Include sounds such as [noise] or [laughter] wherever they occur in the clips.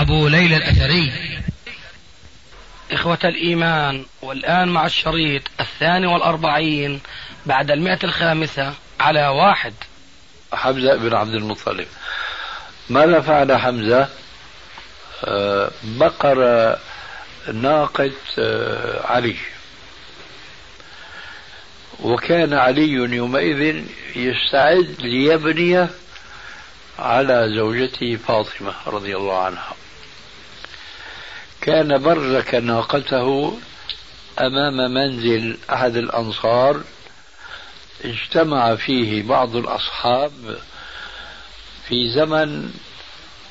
أبو ليلى الأثري. إخوة الإيمان والآن مع الشريط الثاني والأربعين بعد المئة الخامسة على واحد. حمزة بن عبد المطلب. ماذا فعل حمزة؟ آه، بقر ناقة آه، علي. وكان علي يومئذ يستعد ليبني على زوجته فاطمة رضي الله عنها. كان برك ناقته أمام منزل أحد الأنصار اجتمع فيه بعض الأصحاب في زمن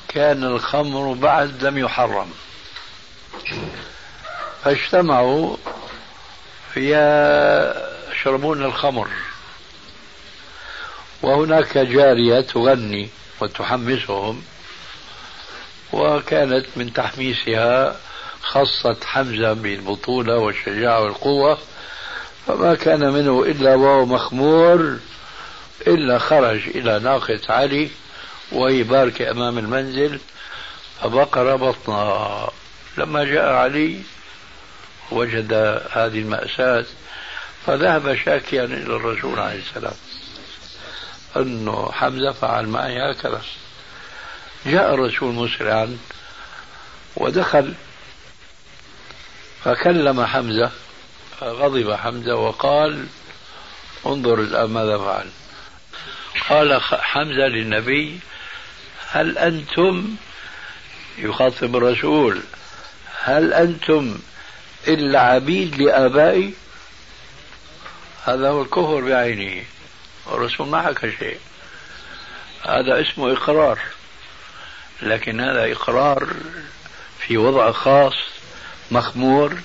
كان الخمر بعد لم يحرم. فاجتمعوا يشربون الخمر. وهناك جارية تغني وتحمسهم وكانت من تحميسها خصت حمزة بالبطولة والشجاعة والقوة فما كان منه إلا وهو مخمور إلا خرج إلى ناقة علي وهي باركة أمام المنزل فبقر بطنها لما جاء علي وجد هذه المأساة فذهب شاكيا إلى الرسول عليه السلام أنه حمزة فعل معي هكذا. جاء الرسول مسرعا ودخل فكلم حمزة فغضب حمزة وقال انظر الآن ماذا فعل. قال حمزة للنبي هل أنتم يخاطب الرسول هل أنتم إلا عبيد لآبائي؟ هذا هو الكفر بعينه الرسول ما حكى شيء. هذا اسمه إقرار لكن هذا إقرار في وضع خاص مخمور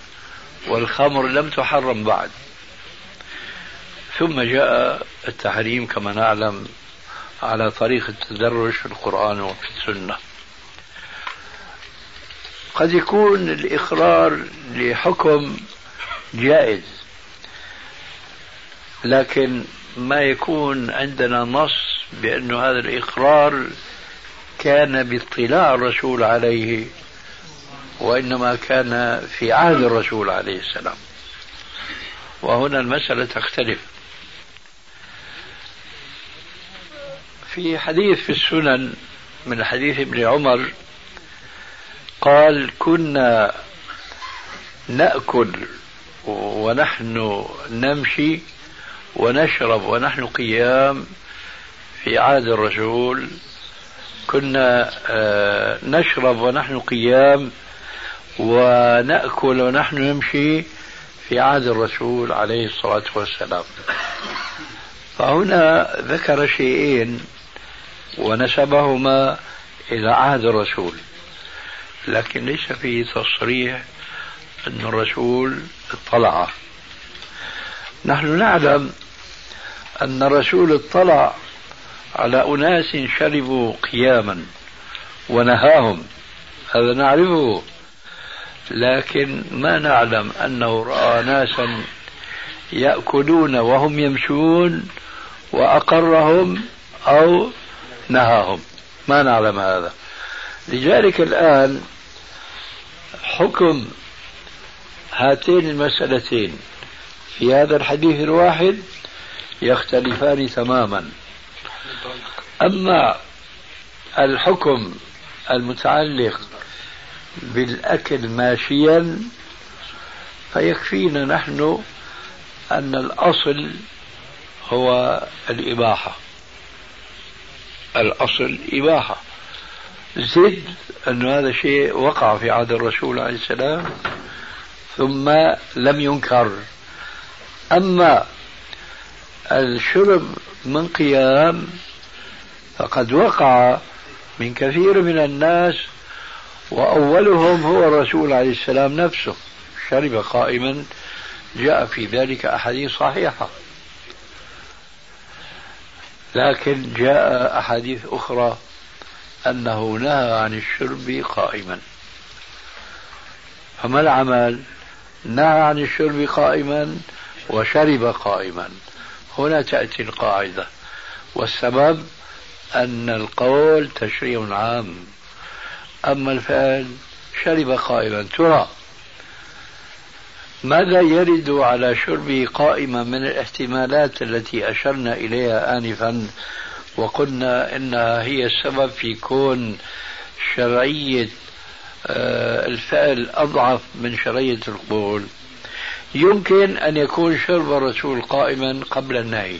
والخمر لم تحرم بعد. ثم جاء التحريم كما نعلم على طريق التدرج في القرآن وفي السنة. قد يكون الإقرار لحكم جائز لكن ما يكون عندنا نص بأن هذا الإقرار كان باطلاع الرسول عليه وإنما كان في عهد الرسول عليه السلام. وهنا المسألة تختلف. في حديث في السنن من حديث ابن عمر قال كنا نأكل ونحن نمشي ونشرب ونحن قيام في عهد الرسول. كنا آه، نشرب ونحن قيام ونأكل ونحن نمشي في عهد الرسول عليه الصلاة والسلام. فهنا ذكر شيئين ونسبهما إلى عهد الرسول. لكن ليس فيه تصريح أن الرسول اطلع. نحن نعلم أن الرسول اطلع على أناس شربوا قياما ونهاهم. هذا نعرفه. لكن ما نعلم أنه رأى ناسا يأكلون وهم يمشون وأقرهم أو نهاهم. ما نعلم هذا. لذلك الآن حكم هاتين المسألتين في هذا الحديث الواحد يختلفان تماما. أما الحكم المتعلق بالأكل ماشيا فيكفينا نحن أن الأصل هو الإباحة. الأصل إباحة. زد أن هذا شيء وقع في عهد الرسول عليه السلام ثم لم ينكر. أما الشرب من قيام فقد وقع من كثير من الناس وأولهم هو الرسول عليه السلام نفسه شرب قائما جاء في ذلك أحاديث صحيحة. لكن جاء أحاديث أخرى أنه نهى عن الشرب قائما. فما العمل؟ نهى عن الشرب قائما وشرب قائما. هنا تأتي القاعدة. والسبب أن القول تشريع عام. أما الفعل شرب قائما. ترى ماذا يرد على شربه قائما من الاحتمالات التي أشرنا إليها آنفا وقلنا إنها هي السبب في كون شرعية آه، الفعل أضعف من شرعية القول يمكن أن يكون شرب الرسول قائما قبل النهي.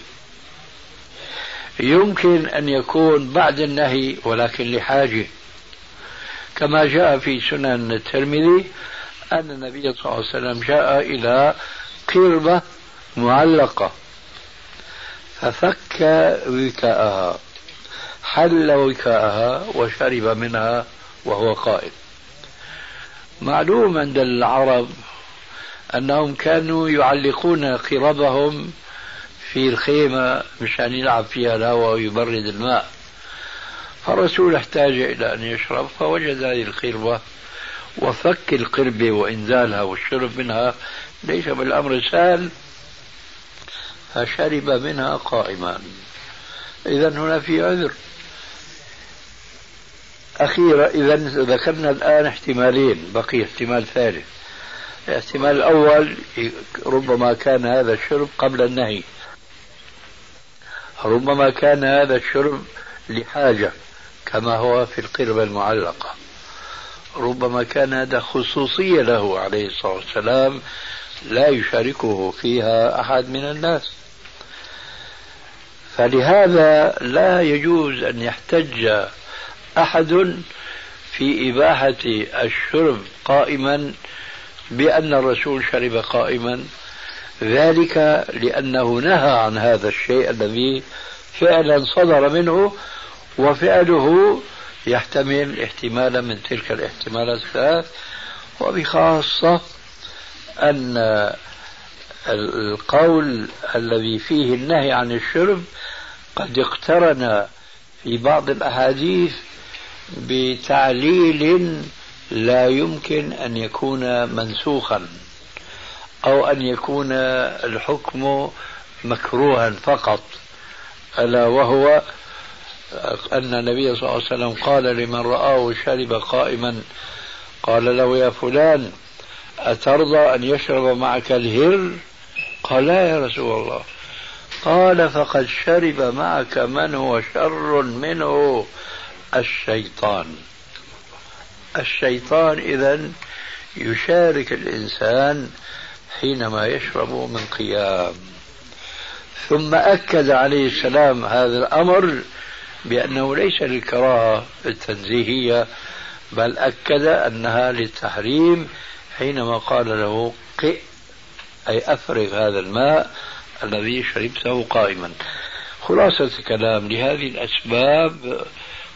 يمكن أن يكون بعد النهي ولكن لحاجة. كما جاء في سنن الترمذي أن النبي صلى الله عليه وسلم جاء إلى قربة معلقة ففك وكاءها حل وكاءها وشرب منها وهو قائم معلوم عند العرب أنهم كانوا يعلقون قربهم في الخيمة مشان يلعب فيها الهواء ويبرد الماء. فالرسول احتاج إلى أن يشرب فوجد هذه القربة وفك القربة وإنزالها والشرب منها ليس بالأمر سهل فشرب منها قائما. إذا هنا في عذر. أخيرا إذا ذكرنا الآن احتمالين بقي احتمال ثالث. الاحتمال الأول ربما كان هذا الشرب قبل النهي. ربما كان هذا الشرب لحاجة. كما هو في القربة المعلقة. ربما كان هذا خصوصية له عليه الصلاة والسلام لا يشاركه فيها أحد من الناس. فلهذا لا يجوز أن يحتج أحد في إباحة الشرب قائما بأن الرسول شرب قائما. ذلك لأنه نهى عن هذا الشيء الذي فعلا صدر منه وفعله يحتمل احتمالا من تلك الاحتمالات الثلاث وبخاصة أن القول الذي فيه النهي عن الشرب قد اقترن في بعض الأحاديث بتعليل لا يمكن أن يكون منسوخا أو أن يكون الحكم مكروها فقط ألا وهو أن النبي صلى الله عليه وسلم قال لمن رآه شرب قائما قال له يا فلان أترضى أن يشرب معك الهر؟ قال لا يا رسول الله. قال فقد شرب معك من هو شر منه؟ الشيطان. الشيطان إذا يشارك الإنسان حينما يشرب من قيام. ثم أكد عليه السلام هذا الأمر بأنه ليس للكراهة التنزيهية بل أكد أنها للتحريم حينما قال له قئ أي أفرغ هذا الماء الذي شربته قائما. خلاصة الكلام لهذه الأسباب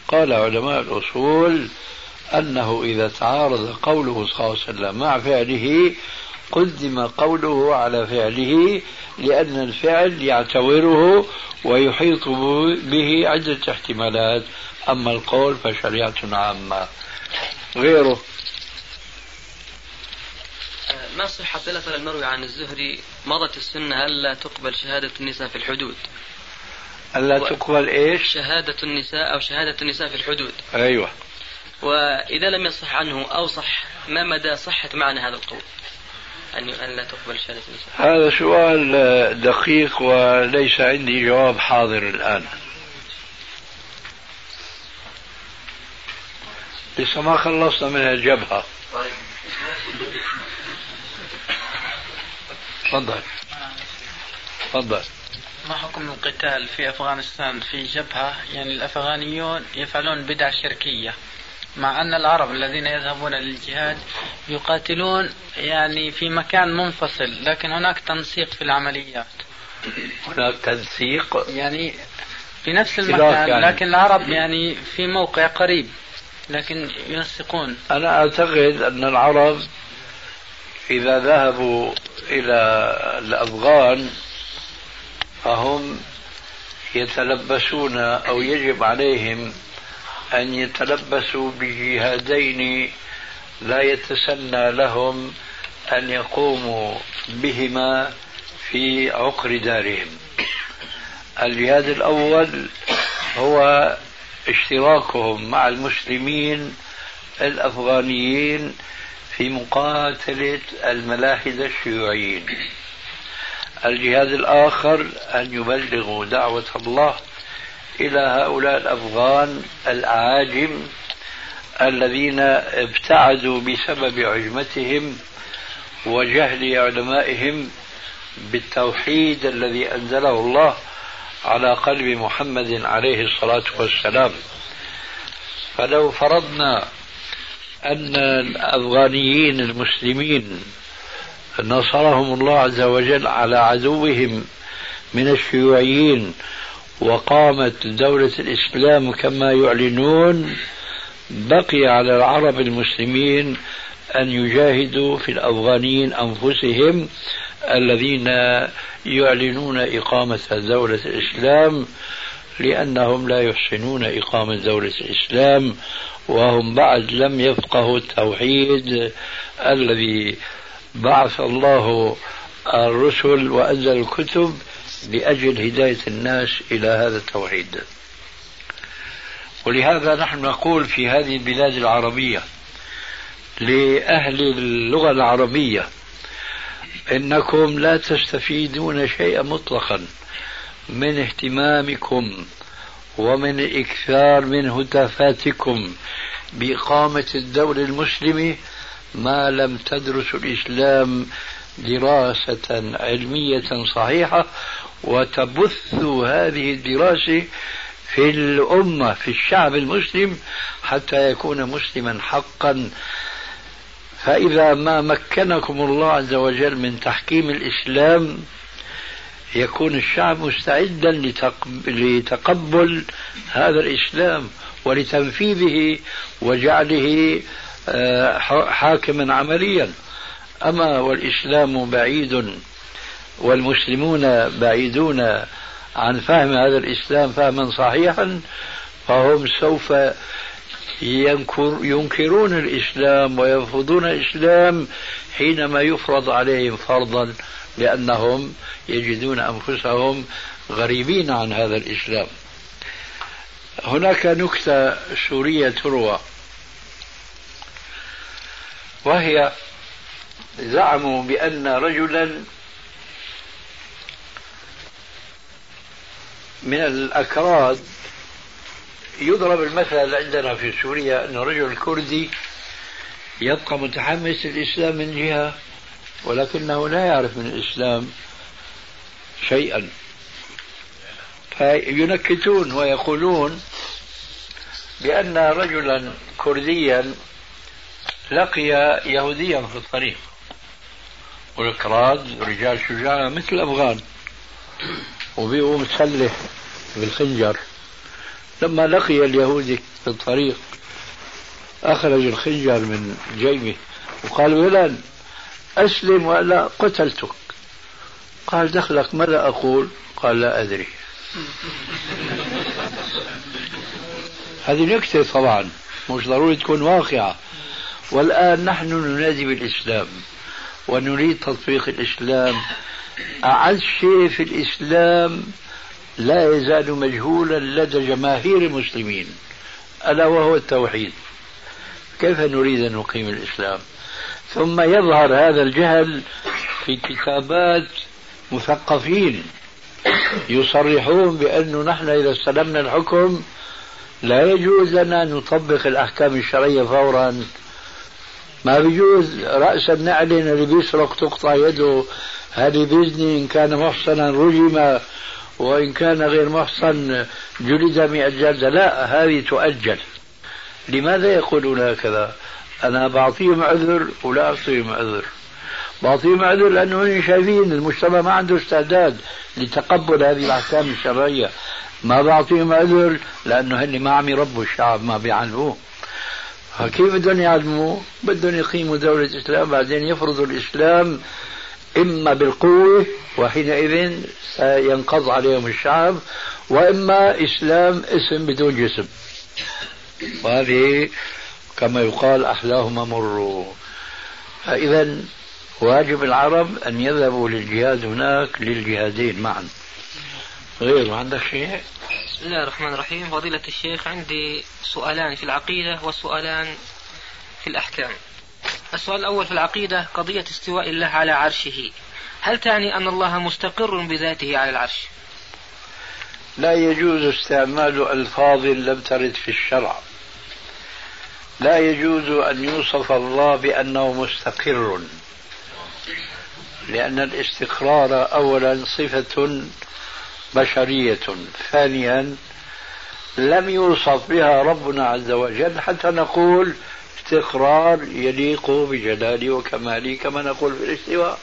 قال علماء الأصول أنه إذا تعارض قوله صلى الله عليه وسلم مع فعله قدم قوله على فعله لأن الفعل يعتبره ويحيط به عدة احتمالات أما القول فشريعة عامة. غيره. ما صحة الأثر المروي عن الزهري؟ مضت السنة ألا تقبل شهادة النساء في الحدود. ألا تقبل إيش؟ شهادة النساء أو شهادة النساء في الحدود. أيوة. وإذا لم يصح عنه أو صح ما مدى صحة معنى هذا القول؟ أن أن لا تقبل شهادة النساء. هذا سؤال دقيق وليس عندي جواب حاضر الآن. لسه ما خلصنا من الجبهة. تفضل. تفضل. ما حكم القتال في أفغانستان في جبهة؟ يعني الأفغانيون يفعلون بدع شركية. مع أن العرب الذين يذهبون للجهاد يقاتلون يعني في مكان منفصل لكن هناك تنسيق في العمليات. هناك تنسيق؟ يعني في نفس المكان يعني. لكن العرب يعني في موقع قريب لكن ينسقون. أنا أعتقد أن العرب إذا ذهبوا إلى الأفغان فهم يتلبسون أو يجب عليهم أن يتلبسوا بجهادين لا يتسنى لهم أن يقوموا بهما في عقر دارهم. الجهاد الأول هو اشتراكهم مع المسلمين الأفغانيين في مقاتلة الملاحدة الشيوعيين. الجهاد الآخر أن يبلغوا دعوة الله إلى هؤلاء الأفغان الأعاجم الذين ابتعدوا بسبب عجمتهم وجهل علمائهم بالتوحيد الذي أنزله الله على قلب محمد عليه الصلاة والسلام. فلو فرضنا أن الأفغانيين المسلمين نصرهم الله عز وجل على عدوهم من الشيوعيين وقامت دولة الإسلام كما يعلنون بقي على العرب المسلمين أن يجاهدوا في الأفغانيين أنفسهم الذين يعلنون إقامة دولة الإسلام لأنهم لا يحسنون إقامة دولة الإسلام وهم بعد لم يفقهوا التوحيد الذي بعث الله الرسل وأنزل الكتب لأجل هداية الناس إلى هذا التوحيد. ولهذا نحن نقول في هذه البلاد العربية لأهل اللغة العربية إنكم لا تستفيدون شيئا مطلقا من اهتمامكم ومن الإكثار من هتافاتكم بإقامة الدولة المسلمة ما لم تدرسوا الإسلام دراسة علمية صحيحة وتبثوا هذه الدراسة في الأمة في الشعب المسلم حتى يكون مسلما حقا. فإذا ما مكنكم الله عز وجل من تحكيم الإسلام يكون الشعب مستعدا لتقبل هذا الإسلام ولتنفيذه وجعله آه، حاكما عمليا. أما والإسلام بعيد والمسلمون بعيدون عن فهم هذا الإسلام فهما صحيحا فهم سوف ينكر ينكرون الإسلام ويرفضون الإسلام حينما يفرض عليهم فرضا لأنهم يجدون أنفسهم غريبين عن هذا الإسلام. هناك نكتة سورية تروى وهي زعموا بأن رجلا من الأكراد يضرب المثل عندنا في سوريا أن رجل كردي يبقى متحمس للإسلام من جهة ولكنه لا يعرف من الإسلام شيئا. فينكتون ويقولون بأن رجلا كرديا لقي يهوديا في الطريق. والكراد رجال شجاع مثل الأفغان وبيقوا مسلح بالخنجر. لما لقي اليهودي في الطريق أخرج الخنجر من جيبه وقال ولد أسلم ولا قتلتك. قال دخلك ماذا أقول؟ قال لا أدري. [laughs] هذه نكتة طبعا مش ضروري تكون واقعة. والآن نحن ننادي بالإسلام ونريد تطبيق الإسلام أعز شيء في الإسلام لا يزال مجهولا لدى جماهير المسلمين ألا وهو التوحيد. كيف نريد أن نقيم الإسلام؟ ثم يظهر هذا الجهل في كتابات مثقفين يصرحون بأنه نحن إذا استلمنا الحكم لا يجوز لنا أن نطبق الأحكام الشرعية فورا. ما بيجوز رأسا نعلن اللي بيسرق تقطع يده هذه بإذنه إن كان محصنا رجم وإن كان غير محصن جلد مئة جلدة. لا هذه تؤجل. لماذا يقولون هكذا؟ أنا بعطيهم عذر ولا أعطيهم عذر بعطيهم عذر لأنه شايفين المجتمع ما عنده استعداد لتقبل هذه الأحكام الشرعية. ما بعطيهم عذر لأنه هن ما عم يربوا الشعب ما بيعلموه كيف بدهم يعلموا؟ بدهم يقيموا دولة إسلام بعدين يفرضوا الإسلام إما بالقوة وحينئذ سينقض عليهم الشعب وإما إسلام اسم بدون جسم. وهذه كما يقال أحلاهما مر فإذا واجب العرب أن يذهبوا للجهاد هناك للجهادين معا. غير عندك شيء؟ بسم الله الرحمن الرحيم. فضيلة الشيخ عندي سؤالان في العقيدة وسؤالان في الأحكام. السؤال الأول في العقيدة قضية استواء الله على عرشه. هل تعني أن الله مستقر بذاته على العرش؟ لا يجوز استعمال ألفاظ لم ترد في الشرع. لا يجوز أن يوصف الله بأنه مستقر. لأن الاستقرار أولا صفة بشرية ثانيا لم يوصف بها ربنا عز وجل. حتى نقول استقرار يليق بجلاله وكماله كما نقول في الاستواء.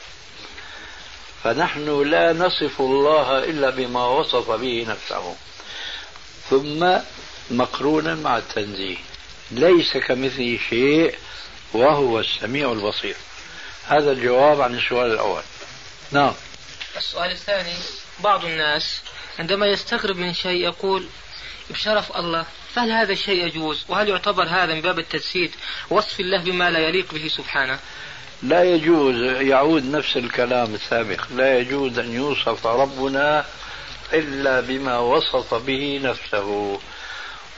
فنحن لا نصف الله إلا بما وصف به نفسه. ثم مقرونا مع التنزيه. ليس كمثله شيء وهو السميع البصير. هذا الجواب عن السؤال الأول. نعم. السؤال الثاني بعض الناس عندما يستغرب من شيء يقول بشرف الله. فهل هذا الشيء يجوز؟ وهل يعتبر هذا من باب التجسيد وصف الله بما لا يليق به سبحانه؟ لا يجوز يعود نفس الكلام السابق. لا يجوز أن يوصف ربنا إلا بما وصف به نفسه.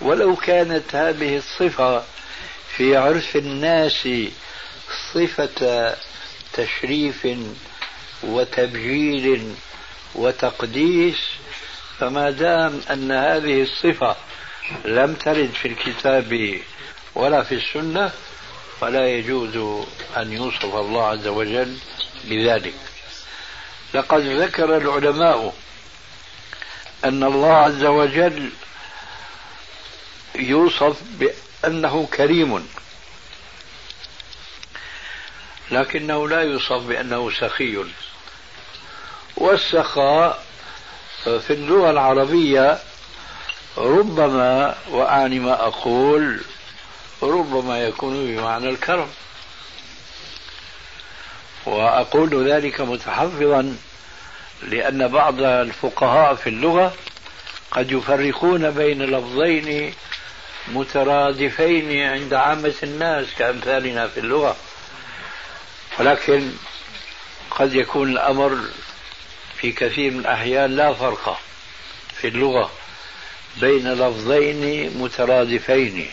ولو كانت هذه الصفة في عرف الناس صفة تشريف وتبجيل وتقديس فما دام أن هذه الصفة لم ترد في الكتاب ولا في السنة فلا يجوز أن يوصف الله عز وجل بذلك. لقد ذكر العلماء أن الله عز وجل يوصف بأنه كريم لكنه لا يوصف بأنه سخي. والسخاء في اللغة العربية ربما وأعني ما أقول ربما يكون بمعنى الكرم. وأقول ذلك متحفظا لأن بعض الفقهاء في اللغة قد يفرقون بين لفظين مترادفين عند عامة الناس كأمثالنا في اللغة. ولكن قد يكون الأمر في كثير من الأحيان لا فرق في اللغة. بين لفظين مترادفين.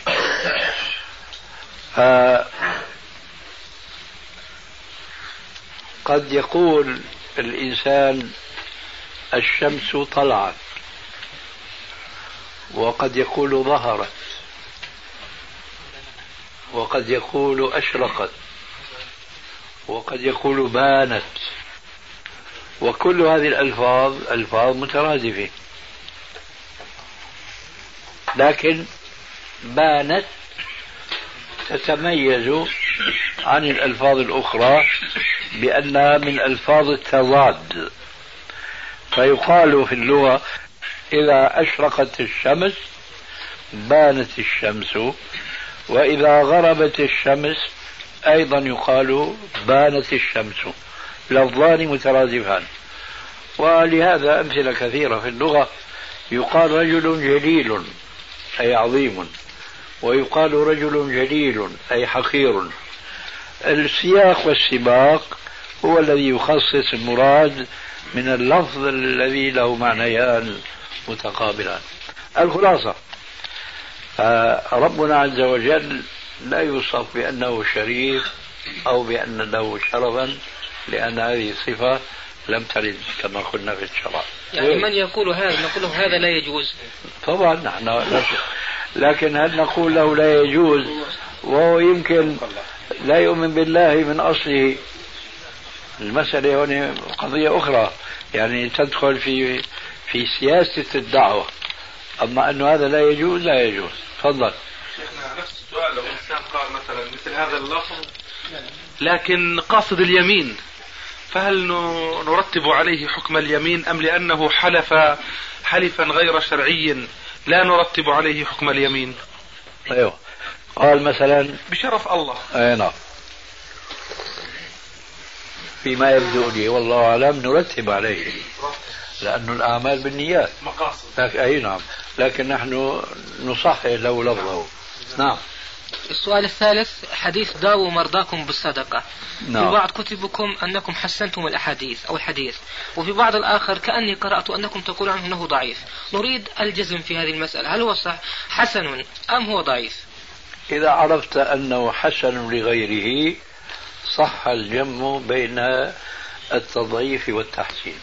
قد يقول الإنسان الشمس طلعت وقد يقول ظهرت وقد يقول أشرقت وقد يقول بانت وكل هذه الألفاظ ألفاظ مترادفة لكن بانت تتميز عن الألفاظ الأخرى بأنها من ألفاظ التضاد. فيقال في اللغة إذا أشرقت الشمس بانت الشمس وإذا غربت الشمس أيضا يقال بانت الشمس. لفظان مترادفان. ولهذا أمثلة كثيرة في اللغة يقال رجل جليل. أي عظيم. ويقال رجل جليل أي حقير. السياق والسباق هو الذي يخصص المراد من اللفظ الذي له معنيان متقابلان. الخلاصة. ربنا عز وجل لا يوصف بأنه شريف أو بأن له شرفا لأن هذه صفة لم ترد كما قلنا في الشرع. يعني من يقول هذا نقول له هذا لا يجوز. طبعا نحن لكن هل نقول له لا يجوز؟ وهو يمكن لا يؤمن بالله من أصله. المسألة هنا قضية أخرى. يعني تدخل في في سياسة الدعوة. أما أنه هذا لا يجوز لا يجوز. تفضل. شيخنا نفس السؤال. لو إنسان قال مثلا مثل هذا اللفظ لكن قاصد اليمين. فهل نرتب عليه حكم اليمين أم لأنه حلف حلفا غير شرعي؟ لا نرتب عليه حكم اليمين. أيوه. قال مثلا بشرف الله. أي نعم. فيما يبدو لي والله أعلم نرتب عليه لأن الأعمال بالنيات. مقاصد. أي نعم. لكن نحن نصحح له لفظه. نعم. السؤال الثالث حديث داووا مرضاكم بالصدقة. نعم. في بعض كتبكم أنكم حسنتم الأحاديث أو الحديث وفي بعض الآخر كأني قرأت أنكم تقولون عنه أنه ضعيف. نريد الجزم في هذه المسألة هل هو صح؟ حسن أم هو ضعيف؟ إذا عرفت أنه حسن لغيره صح الجم بين التضعيف والتحسين.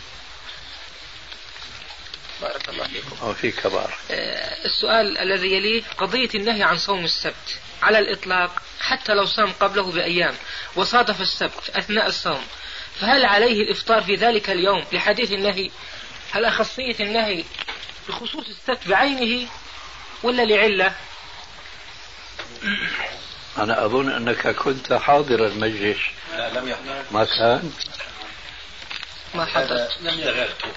بارك الله فيكم. وفيك بارك. آه، السؤال الذي يليه قضية النهي عن صوم السبت على الإطلاق حتى لو صام قبله بأيام وصادف السبت أثناء الصوم فهل عليه الإفطار في ذلك اليوم لحديث النهي؟ هل أخصية النهي بخصوص السبت بعينه ولا لعلة؟ أنا أظن أنك كنت حاضر المجلس. لا لم يحضر. ما كان؟ ما حدث لم يغرته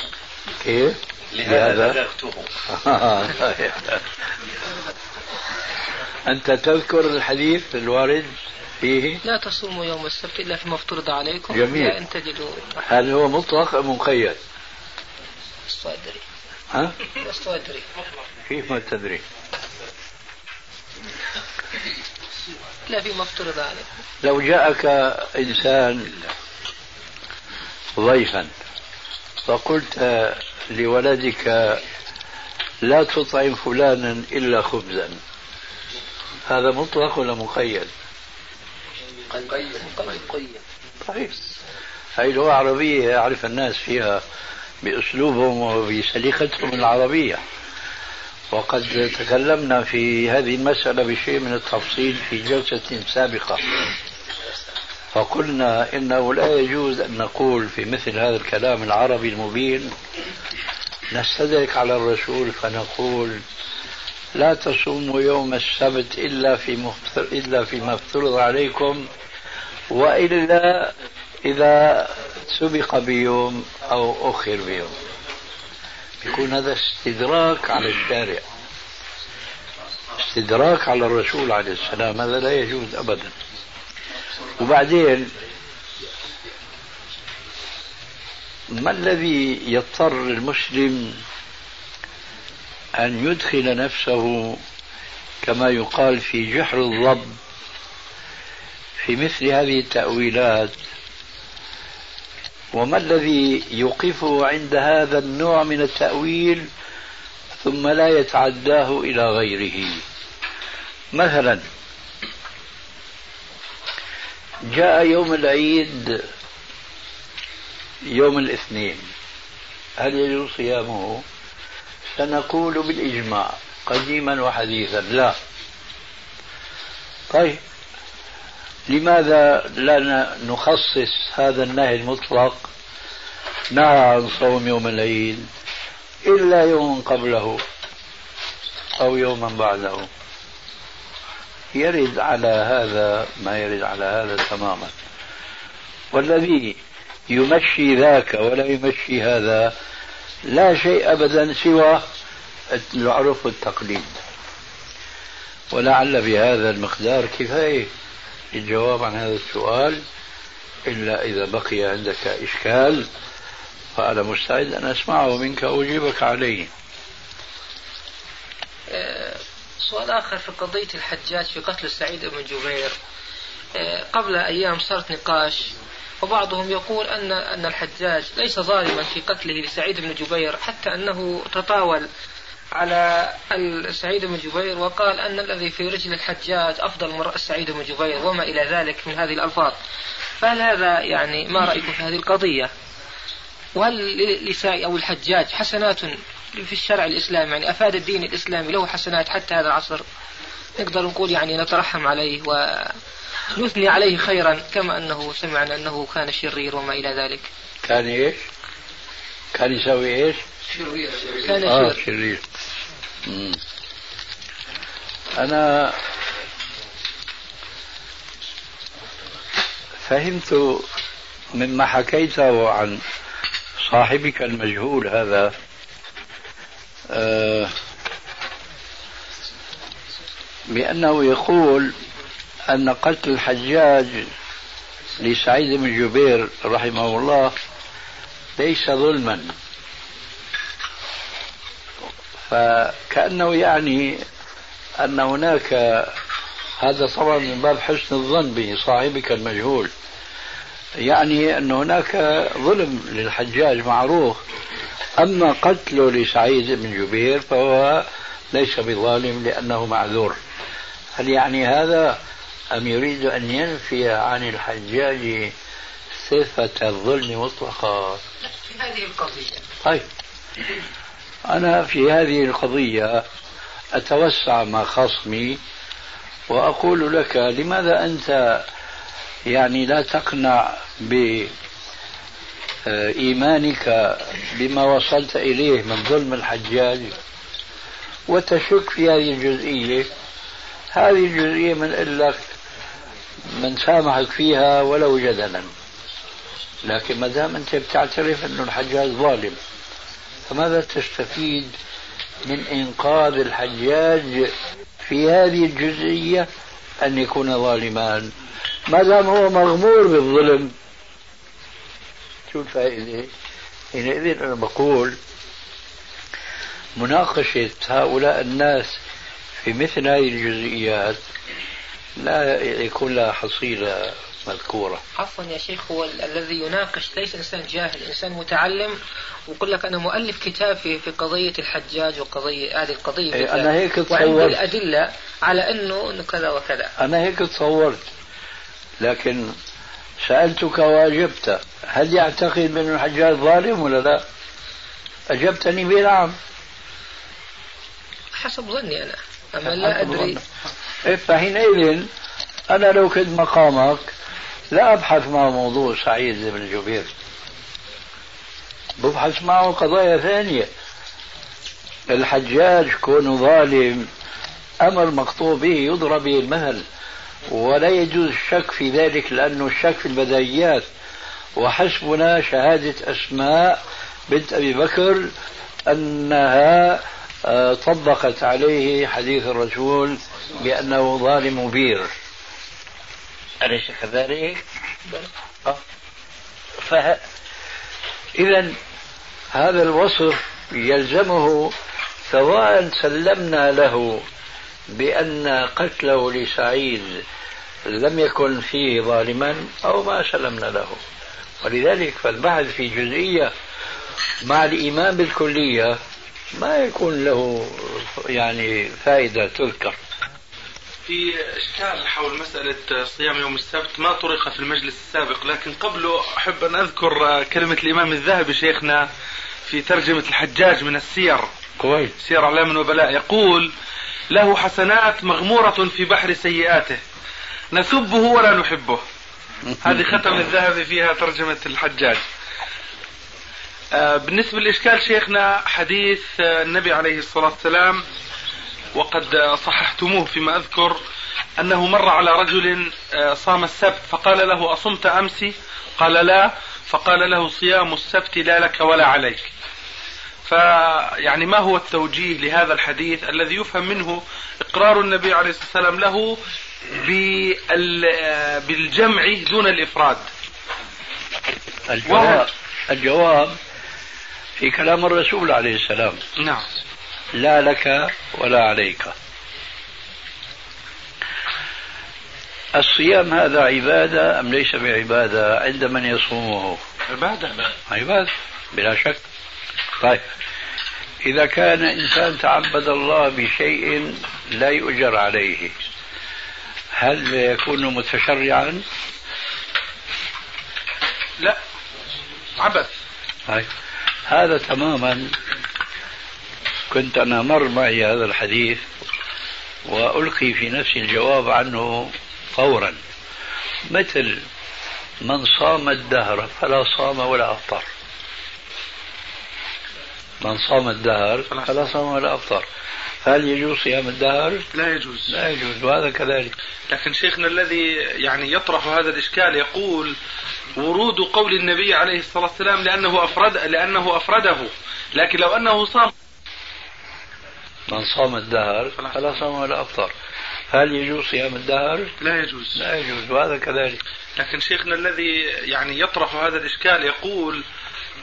كيف؟ لهذا بلغته [laughs] أنت تذكر الحديث الوارد فيه لا تصوموا يوم السبت إلا فيما افترض عليكم جميل. إن تجدوا هل هو مطلق أم مقيد؟ لست أدري ها؟ لست أدري كيف ما تدري؟ لا فيما افترض عليكم لو جاءك إنسان ضيفا فقلت لولدك لا تطعم فلانا إلا خبزا. هذا مطلق ولا مقيد؟ قيد قيد طيب. هاي لغة عربية يعرف الناس فيها بأسلوبهم وبسليقتهم العربية. وقد تكلمنا في هذه المسألة بشيء من التفصيل في جلسة سابقة. فقلنا إنه لا يجوز أن نقول في مثل هذا الكلام العربي المبين نستدرك على الرسول فنقول لا تصوموا يوم السبت إلا في إلا فيما افترض عليكم وإلا إذا سبق بيوم أو أخر بيوم. يكون هذا استدراك على الشارع. استدراك على الرسول عليه السلام هذا لا يجوز أبدا. وبعدين ما الذي يضطر المسلم أن يدخل نفسه كما يقال في جحر الضب في مثل هذه التأويلات؟ وما الذي يوقفه عند هذا النوع من التأويل ثم لا يتعداه إلى غيره؟ مثلا جاء يوم العيد يوم الاثنين. هل يجوز صيامه؟ سنقول بالإجماع قديما وحديثا لا. طيب لماذا لا نخصص هذا النهي المطلق؟ نهى عن صوم يوم العيد إلا يوم قبله أو يوما بعده. يرد على هذا ما يرد على هذا تماما. والذي يمشي ذاك ولا يمشي هذا لا شيء أبدا سوى العرف والتقليد. ولعل بهذا المقدار كفاية للجواب عن هذا السؤال إلا إذا بقي عندك إشكال فأنا مستعد أن أسمعه منك وأجيبك عليه. آه، سؤال آخر في قضية الحجاج في قتل سعيد بن جبير. آه، قبل أيام صارت نقاش وبعضهم يقول أن أن الحجاج ليس ظالما في قتله لسعيد بن جبير حتى أنه تطاول على سعيد بن جبير وقال أن الذي في رجل الحجاج أفضل من رأس سعيد بن جبير وما إلى ذلك من هذه الألفاظ. فهل هذا يعني ما رأيكم في هذه القضية؟ وهل لسائي أو الحجاج حسنات في الشرع الإسلامي يعني أفاد الدين الإسلامي له حسنات حتى هذا العصر نقدر نقول يعني نترحم عليه ونثني عليه خيرا كما أنه سمعنا أنه كان شرير وما إلى ذلك كان إيش؟ كان يسوي إيش؟ شرير كان آه شرير شرير مم. أنا فهمت مما حكيته عن صاحبك المجهول هذا بأنه يقول أن قتل الحجاج لسعيد بن جبير رحمه الله ليس ظلما. فكأنه يعني أن هناك هذا طبعا من باب حسن الظن بصاحبك المجهول يعني أن هناك ظلم للحجاج معروف أما قتله لسعيد بن جبير فهو ليس بظالم لأنه معذور. هل يعني هذا أم يريد أن ينفي عن الحجاج صفة الظلم مطلقا؟ في هذه القضية. طيب. أنا في هذه القضية أتوسع مع خصمي وأقول لك لماذا أنت يعني لا تقنع بإيمانك بما وصلت إليه من ظلم الحجاج وتشك في هذه الجزئية. هذه الجزئية من لك من سامحك فيها ولو جدلا. لكن ما دام أنت بتعترف انه الحجاج ظالم فماذا تستفيد من إنقاذ الحجاج في هذه الجزئية أن يكون ظالما ما دام هو مغمور بالظلم شو الفائده؟ حينئذ أنا بقول مناقشة هؤلاء الناس في مثل هذه الجزئيات لا يكون لها حصيلة مذكورة عفوا يا شيخ هو ال- الذي يناقش ليس إنسان جاهل إنسان متعلم ويقول لك أنا مؤلف كتاب في في قضية الحجاج وقضية هذه القضية إيه،. أنا هيك تصورت. الأدلة على أنه كذا وكذا أنا هيك تصورت لكن سألتك وأجبت هل يعتقد بأن الحجاج ظالم ولا لا؟ أجبتني بنعم حسب ظني أنا أما لا أدري. إيه، فحينئذ أنا لو كنت مقامك لا أبحث مع موضوع سعيد بن جبير. ببحث معه قضايا ثانية. الحجاج كونه ظالم أمر مقطوع به يضرب به المثل ولا يجوز الشك في ذلك لأنه الشك في البدايات وحسبنا شهادة أسماء بنت أبي بكر أنها آه، طبقت عليه حديث الرسول بأنه ظالم بير أليس كذلك؟ آه. فه... إذا هذا الوصف يلزمه سواء سلمنا له بأن قتله لسعيد لم يكن فيه ظالما أو ما سلمنا له. ولذلك فالبحث في جزئية مع الإيمان بالكلية ما يكون له يعني فائدة تذكر. في إشكال حول مسألة صيام يوم السبت ما طرق في المجلس السابق لكن قبله أحب أن أذكر كلمة الإمام الذهبي شيخنا في ترجمة الحجاج من السير. كويس. سير أعلام النبلاء يقول له حسنات مغمورة في بحر سيئاته. نسبه ولا نحبه. [laughs] هذه ختم الذهبي فيها ترجمة الحجاج. آه، بالنسبة للإشكال شيخنا حديث آه، النبي عليه الصلاة والسلام وقد صححتموه فيما أذكر أنه مر على رجل آه، صام السبت فقال له أصمت أمس قال لا فقال له صيام السبت لا لك ولا عليك. فيعني ما هو التوجيه لهذا الحديث الذي يفهم منه إقرار النبي عليه الصلاة والسلام له بال- بالجمع دون الإفراد. الجواب الجواب في كلام الرسول عليه السلام. نعم. لا لك ولا عليك. الصيام هذا عبادة أم ليس بعبادة عند من يصومه؟ عبادة. عبادة بلا شك. طيب. إذا كان إنسان تعبد الله بشيء لا يؤجر عليه هل يكون متشرعا؟ لا. عبث. طيب. هذا تماما كنت أنا مر معي هذا الحديث وألقي في نفسي الجواب عنه فورا. مثل من صام الدهر فلا صام ولا أفطر. من صام الدهر فلا صام ولا أفطر. هل يجوز صيام الدهر؟ لا يجوز. لا يجوز وهذا كذلك. لكن شيخنا الذي يعني يطرح هذا الإشكال يقول ورود قول النبي عليه الصلاة والسلام لأنه أفرد لأنه أفرده. لكن لو أنه صام من صام الدهر فلا صام ولا أفطر. هل يجوز صيام الدهر؟ لا يجوز. لا يجوز وهذا كذلك. لكن شيخنا الذي يعني يطرح هذا الإشكال يقول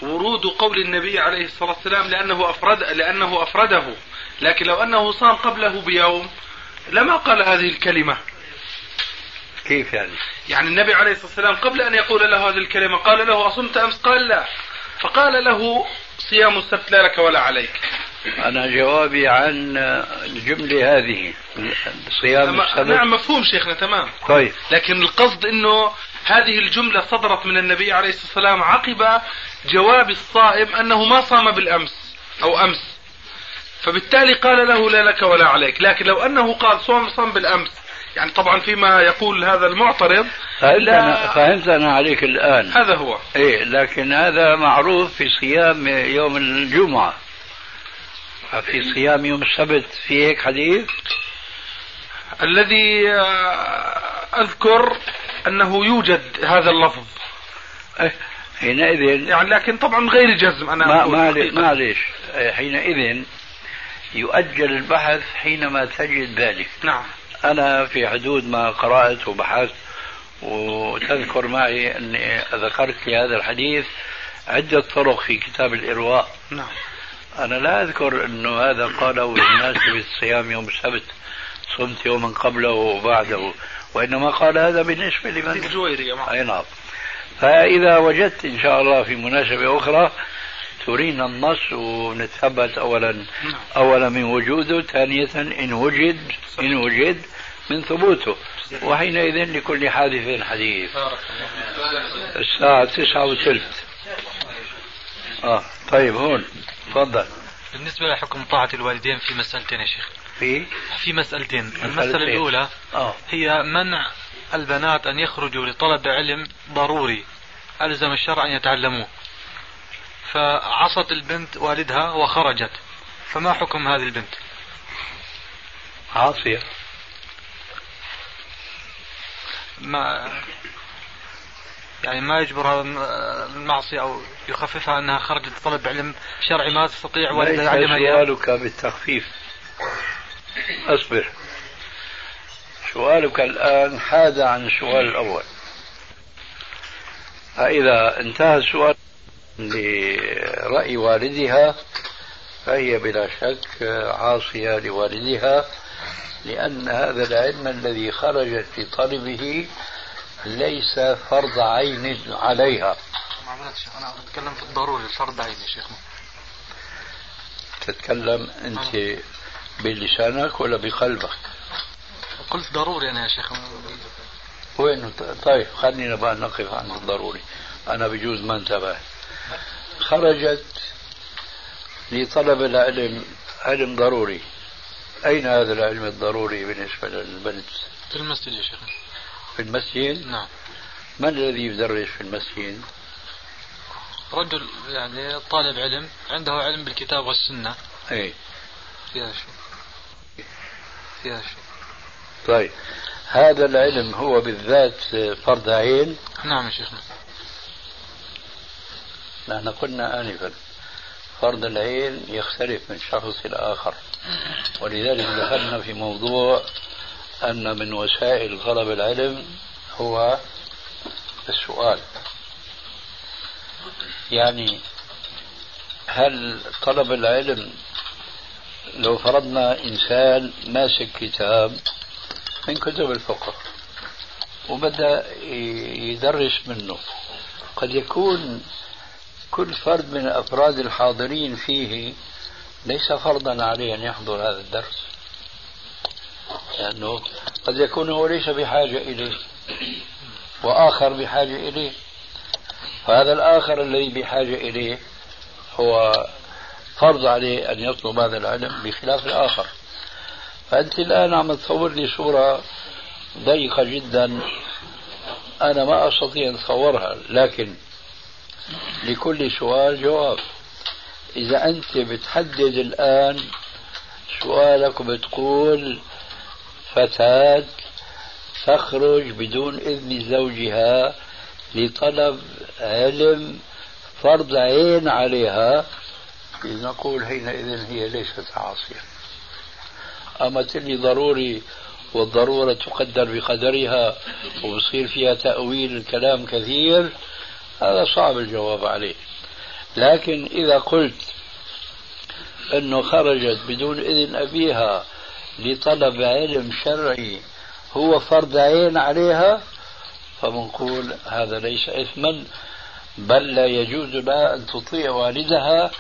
ورود قول النبي عليه الصلاة والسلام لأنه أفرد لأنه أفرده. لكن لو أنه صام قبله بيوم لما قال هذه الكلمة؟ كيف يعني؟ يعني النبي عليه الصلاة والسلام قبل أن يقول له هذه الكلمة قال له أصمت أمس قال لا. فقال له صيام السبت لا لك ولا عليك. أنا جوابي عن الجملة هذه صيام السبت. نعم مفهوم شيخنا تمام. طيب. لكن القصد إنه هذه الجملة صدرت من النبي عليه الصلاة والسلام عقب جواب الصائم أنه ما صام بالأمس أو أمس. فبالتالي قال له لا لك ولا عليك. لكن لو أنه قال صوم صام بالأمس يعني طبعا فيما يقول هذا المعترض فهمت أنا, فهمت أنا عليك الآن. هذا هو. إيه لكن هذا معروف في صيام يوم الجمعة. في صيام يوم السبت في هيك حديث؟ الذي آه، أذكر أنه يوجد هذا اللفظ. إيه، حينئذ يعني لكن طبعا غير جزم ما معلش حقيقة. معلش إيه، حينئذ يؤجل البحث حينما تجد ذلك. نعم. أنا في حدود ما قرأت وبحثت وتذكر معي أني ذكرت لي هذا الحديث عدة طرق في كتاب الإرواء. نعم. أنا لا أذكر أنه هذا قاله بمناسبة صيام يوم السبت. صمت يوما قبله وبعده وإنما قال هذا بالنسبة لمن الجويرية معه. أي نعم. فإذا وجدت إن شاء الله في مناسبة أخرى ترينا النص ونتثبت أولا نعم. أولا من وجوده ثانية إن وجد إن وجد من ثبوته. وحينئذ لكل حادث حديث. الساعة تسعة وثلث. آه طيب هون تفضل. بالنسبة لحكم طاعة الوالدين في مسألتين يا شيخ. في في مسألتين. المسألة الأولى آه. هي منع البنات أن يخرجوا لطلب علم ضروري. ألزم الشرع أن يتعلموه. فعصت البنت والدها وخرجت. فما حكم هذه البنت؟ عاصية. ما يعني ما يجبرها المعصية أو يخففها أنها خرجت لطلب علم شرعي ما تستطيع والدها يعلمها سؤالك بالتخفيف. أصبر. سؤالك الآن حاد عن السؤال الأول. فإذا انتهى السؤال لرأي والدها فهي بلا شك عاصية لوالدها لأن هذا العلم الذي خرجت في طلبه ليس فرض عين عليها. أنا أتكلم في الضروري الفرض عين يا شيخ تتكلم أنت بلسانك ولا بقلبك. قلت ضروري أنا يا شيخ. وين؟ طيب خلينا بقى نقف عند الضروري. أنا بجوز ما انتبه خرجت لطلب العلم علم ضروري. أين هذا العلم الضروري بالنسبة للبنت في المسجد يا شيخ. في المسجد؟ نعم. من الذي يدرس في المسجد؟ رجل يعني طالب علم عنده علم بالكتاب والسنة. أي فيها شيء طيب. هذا العلم هو بالذات فرض عين؟ نعم يا شيخنا نحن قلنا آنفا. فرض العين يختلف من شخص إلى آخر. ولذلك دخلنا في موضوع أن من وسائل طلب العلم هو السؤال. يعني هل طلب العلم لو فرضنا إنسان ماسك كتاب من كتب الفقه وبدأ يدرس منه قد يكون كل فرد من أفراد الحاضرين فيه ليس فرضا عليه أن يحضر هذا الدرس لأنه قد يكون هو ليس بحاجة إليه وآخر بحاجة إليه. فهذا الآخر الذي بحاجة إليه هو فرض عليه أن يطلب هذا العلم بخلاف الآخر. فأنت الآن عم تصور لي صورة ضيقة جدا. أنا ما أستطيع أن أتصورها لكن لكل سؤال جواب. إذا أنت بتحدد الآن سؤالك وبتقول فتاة تخرج بدون إذن زوجها لطلب علم فرض عين عليها نقول حينئذ هي ليست عاصية. أما تلي ضروري والضرورة تقدر بقدرها وبصير فيها تأويل الكلام كثير هذا صعب الجواب عليه. لكن إذا قلت أنه خرجت بدون إذن أبيها لطلب علم شرعي هو فرض عين عليها فبنقول هذا ليس إثما بل لا يجوز لها أن تطيع والدها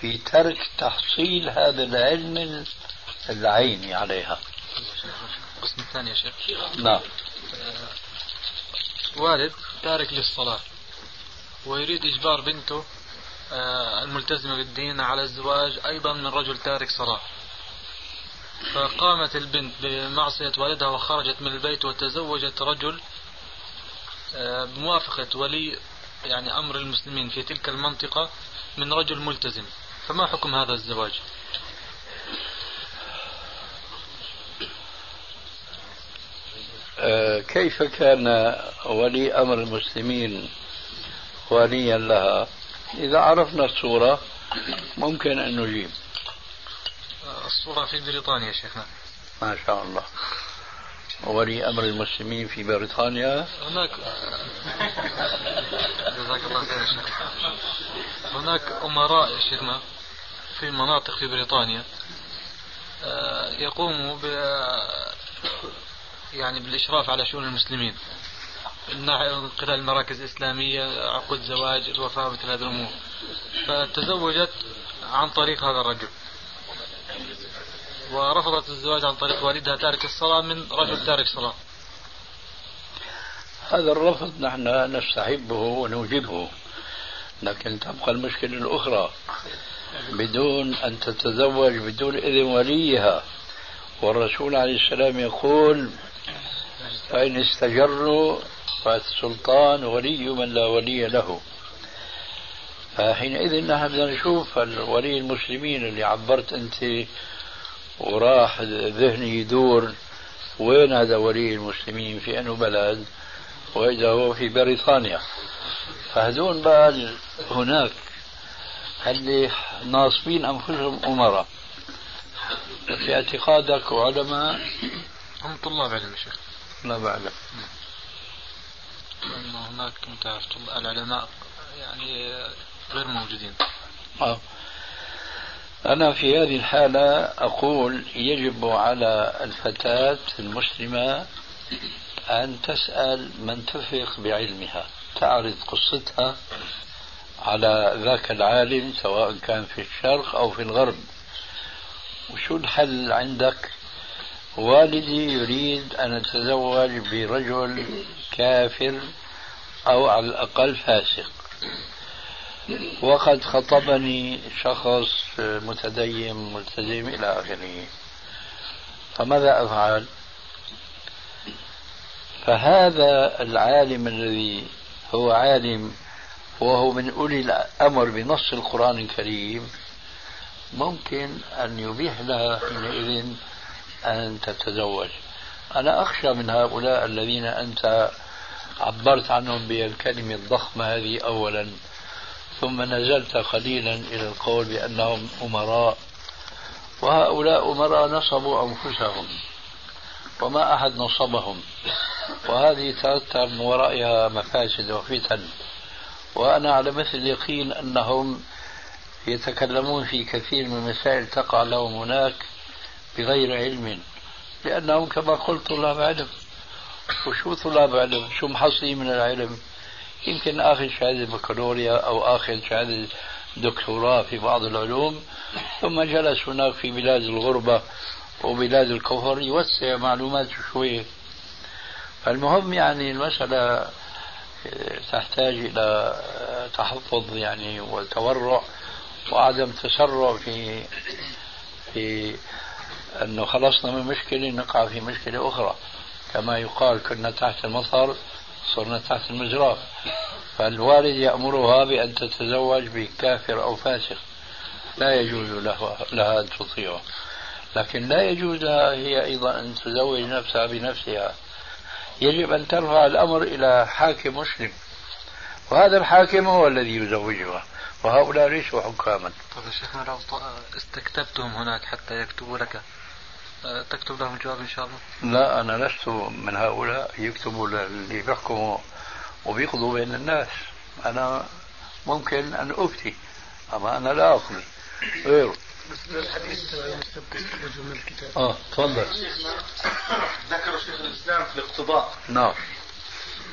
في ترك تحصيل هذا العلم العيني عليها. القسم الثاني يا شيخ. نعم. والد تارك للصلاة ويريد إجبار بنته آه، الملتزمة بالدين على الزواج أيضا من رجل تارك صلاة. فقامت البنت بمعصية والدها وخرجت من البيت وتزوجت رجل آه، بموافقة ولي يعني أمر المسلمين في تلك المنطقة من رجل ملتزم. فما حكم هذا الزواج؟ آه، كيف كان ولي أمر المسلمين وليا لها؟ إذا عرفنا الصورة ممكن أن نجيب. الصورة في بريطانيا شيخنا. ما شاء الله. ولي أمر المسلمين في بريطانيا. هناك جزاك الله خير يا شيخ هناك أمراء يا شيخنا. في مناطق في بريطانيا آه، يقوموا ب يعني بالإشراف على شؤون المسلمين. من خلال المراكز الإسلامية عقود زواج الوفاة مثل هذه الأمور. فتزوجت عن طريق هذا الرجل. ورفضت الزواج عن طريق والدها تارك الصلاة من رجل تارك صلاة. هذا الرفض نحن نستحبه ونوجبه لكن تبقى المشكلة الأخرى. بدون أن تتزوج بدون إذن وليها. والرسول عليه السلام يقول فإن استجروا فالسلطان ولي من لا ولي له. فحينئذ نحن بدنا نشوف ولي المسلمين اللي عبرت أنت وراح ذهني يدور وين هذا ولي المسلمين؟ في أنه بلد وإذا هو في بريطانيا. فهذون بقى هناك اللي ناصبين أنفسهم أمراء. في اعتقادك وعلماء. هم طلاب علم يا شيخ. لا بعلم. لأنه هناك تعرف العلماء يعني غير موجودين. آه. أنا في هذه الحالة أقول يجب على الفتاة المسلمة أن تسأل من تثق بعلمها تعرض قصتها على ذاك العالم سواء كان في الشرق أو في الغرب. وشو الحل عندك؟ والدي يريد أن أتزوج برجل كافر أو على الأقل فاسق. وقد خطبني شخص متدين ملتزم إلى آخره. فماذا أفعل؟ فهذا العالم الذي هو عالم وهو من أولي الأمر بنص القرآن الكريم ممكن أن يبيح لها حينئذ أن تتزوج. أنا أخشى من هؤلاء الذين أنت عبرت عنهم بالكلمة الضخمة هذه أولا ثم نزلت قليلا إلى القول بأنهم أمراء وهؤلاء أمراء نصبوا أنفسهم وما أحد نصبهم. وهذه ترتب من ورائها مفاسد وفتن. وأنا على مثل اليقين أنهم يتكلمون في كثير من المسائل تقع لهم هناك بغير علم لأنهم كما قلت طلاب علم. وشو طلاب علم؟ شو محصلين من العلم؟ يمكن آخذ شهادة بكالوريا أو آخذ شهادة دكتوراه في بعض العلوم ثم جلس هناك في بلاد الغربة وبلاد الكفر يوسع معلوماته شوية. فالمهم يعني المسألة تحتاج إلى تحفظ يعني والتورع وعدم تسرع في في أنه خلصنا من مشكلة نقع في مشكلة أخرى. كما يقال كنا تحت المطر صرنا تحت المجرى فالوالد يأمرها بأن تتزوج بكافر أو فاسق. لا يجوز له لها أن تطيعه. لكن لا يجوز هي أيضا أن تزوج نفسها بنفسها. يجب أن ترفع الأمر إلى حاكم مسلم. وهذا الحاكم هو الذي يزوجها وهؤلاء ليسوا حكاما. طيب يا شيخنا لو استكتبتهم هناك حتى يكتبوا لك آه، تكتب لهم جواب إن شاء الله؟ لا أنا لست من هؤلاء يكتبوا اللي بيحكموا وبيقضوا بين الناس. أنا ممكن أن أفتي أما أنا لا أقضي. غيره. الحديث السبت رجل من الكتاب آه تفضل. ذكر شيخ الإسلام في الاقتضاء. نعم.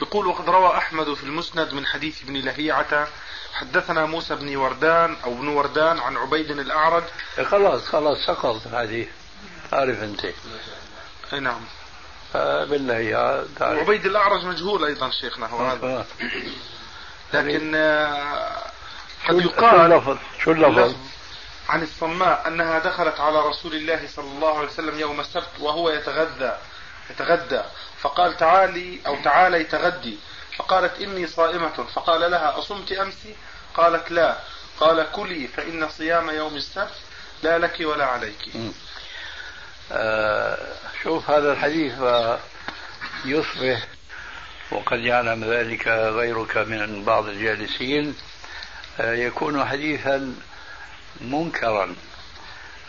يقول وقد روى أحمد في المسند من حديث ابن لهيعة حدثنا موسى بن وردان أو ابن وردان عن عبيد الأعرج. إيه، خلاص خلاص سقط الحديث تعرف أنت. أي نعم. بالله يا تعرف. وعبيد الأعرج مجهول أيضا شيخنا هو هذا. آه. لكن آه، شو قد شو يقال اللفظ؟ شو اللفظ عن الصماء أنها دخلت على رسول الله صلى الله عليه وسلم يوم السبت وهو يتغذى يتغدى. فقال تعالي أو تعالي تغدي. فقالت إني صائمة. فقال لها أصمت أمس؟ قالت لا. قال كلي فإن صيام يوم السبت لا لك ولا عليك. آه، شوف هذا الحديث يصبح وقد يعلم ذلك غيرك من بعض الجالسين. آه، يكون حديثا منكرا.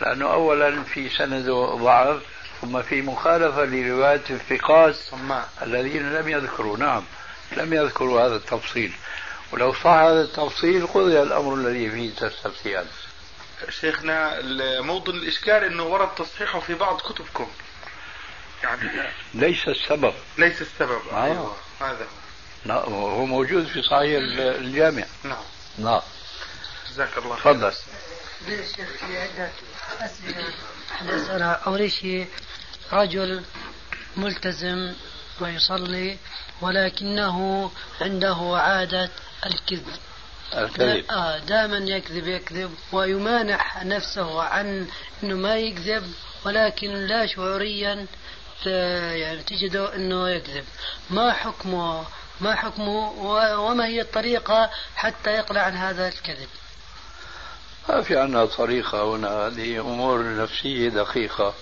لأنه أولا في سنده ضعف ثم في مخالفة لرواية الثقات الذين لم يذكروا. نعم لم يذكروا هذا التفصيل. ولو صح هذا التفصيل قضي الأمر الذي فيه تستفتيان. شيخنا موطن الإشكال أنه ورد تصحيحه في بعض كتبكم. يعني ليس السبب. ليس السبب. آه. أيوة. هذا. نعم، هو موجود في صحيح الجامع. نعم. نعم. جزاك الله خير تفضل. ليش شيخ في عدة أسئلة أسألها أول شيء رجل ملتزم ويصلي ولكنه عنده عادة الكذب. الكذب. آه دائما يكذب يكذب ويمانح نفسه عن إنه ما يكذب ولكن لا شعوريا يعني تجده إنه يكذب. ما حكمه؟ ما حكمه؟ وما هي الطريقة حتى يقلع عن هذا الكذب؟ ما في عندنا طريقة هنا هذه أمور نفسية دقيقة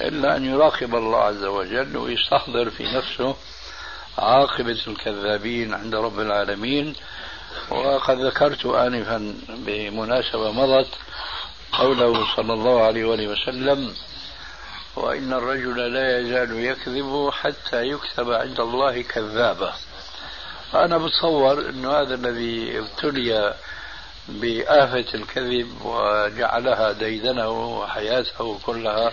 إلا أن يراقب الله عز وجل ويستحضر في نفسه عاقبة الكذابين عند رب العالمين. وقد ذكرت آنفا بمناسبة مضت قوله صلى الله عليه وآله وسلم وإن الرجل لا يزال يكذب حتى يكتب عند الله كذابا. أنا بتصور أنه هذا الذي ابتلي بآفة الكذب وجعلها ديدنه وحياته كلها.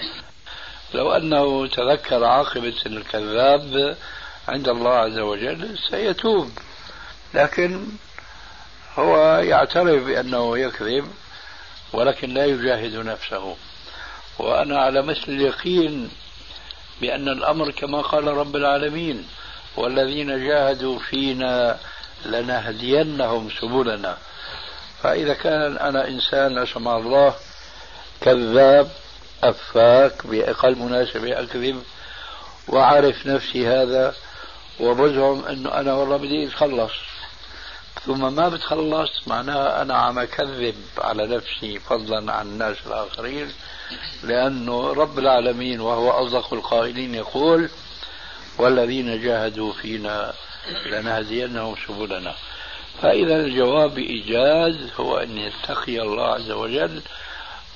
لو أنه تذكر عاقبة الكذاب عند الله عز وجل سيتوب. لكن هو يعترف بأنه يكذب ولكن لا يجاهد نفسه. وأنا على مثل اليقين بأن الأمر كما قال رب العالمين والذين جاهدوا فينا لنهدينهم سبلنا. فإذا كان أنا إنسان لا سمح الله كذاب أفاك بأقل مناسبة أكذب وأعرف نفسي هذا وبزعم أنه أنا والله بدي أتخلص. ثم ما بتخلص معناها أنا عم أكذب على نفسي فضلا عن الناس الآخرين لأنه رب العالمين وهو أصدق القائلين يقول والذين جاهدوا فينا لنهدينهم سبلنا. فإذا الجواب بإيجاز هو أن يتقي الله عز وجل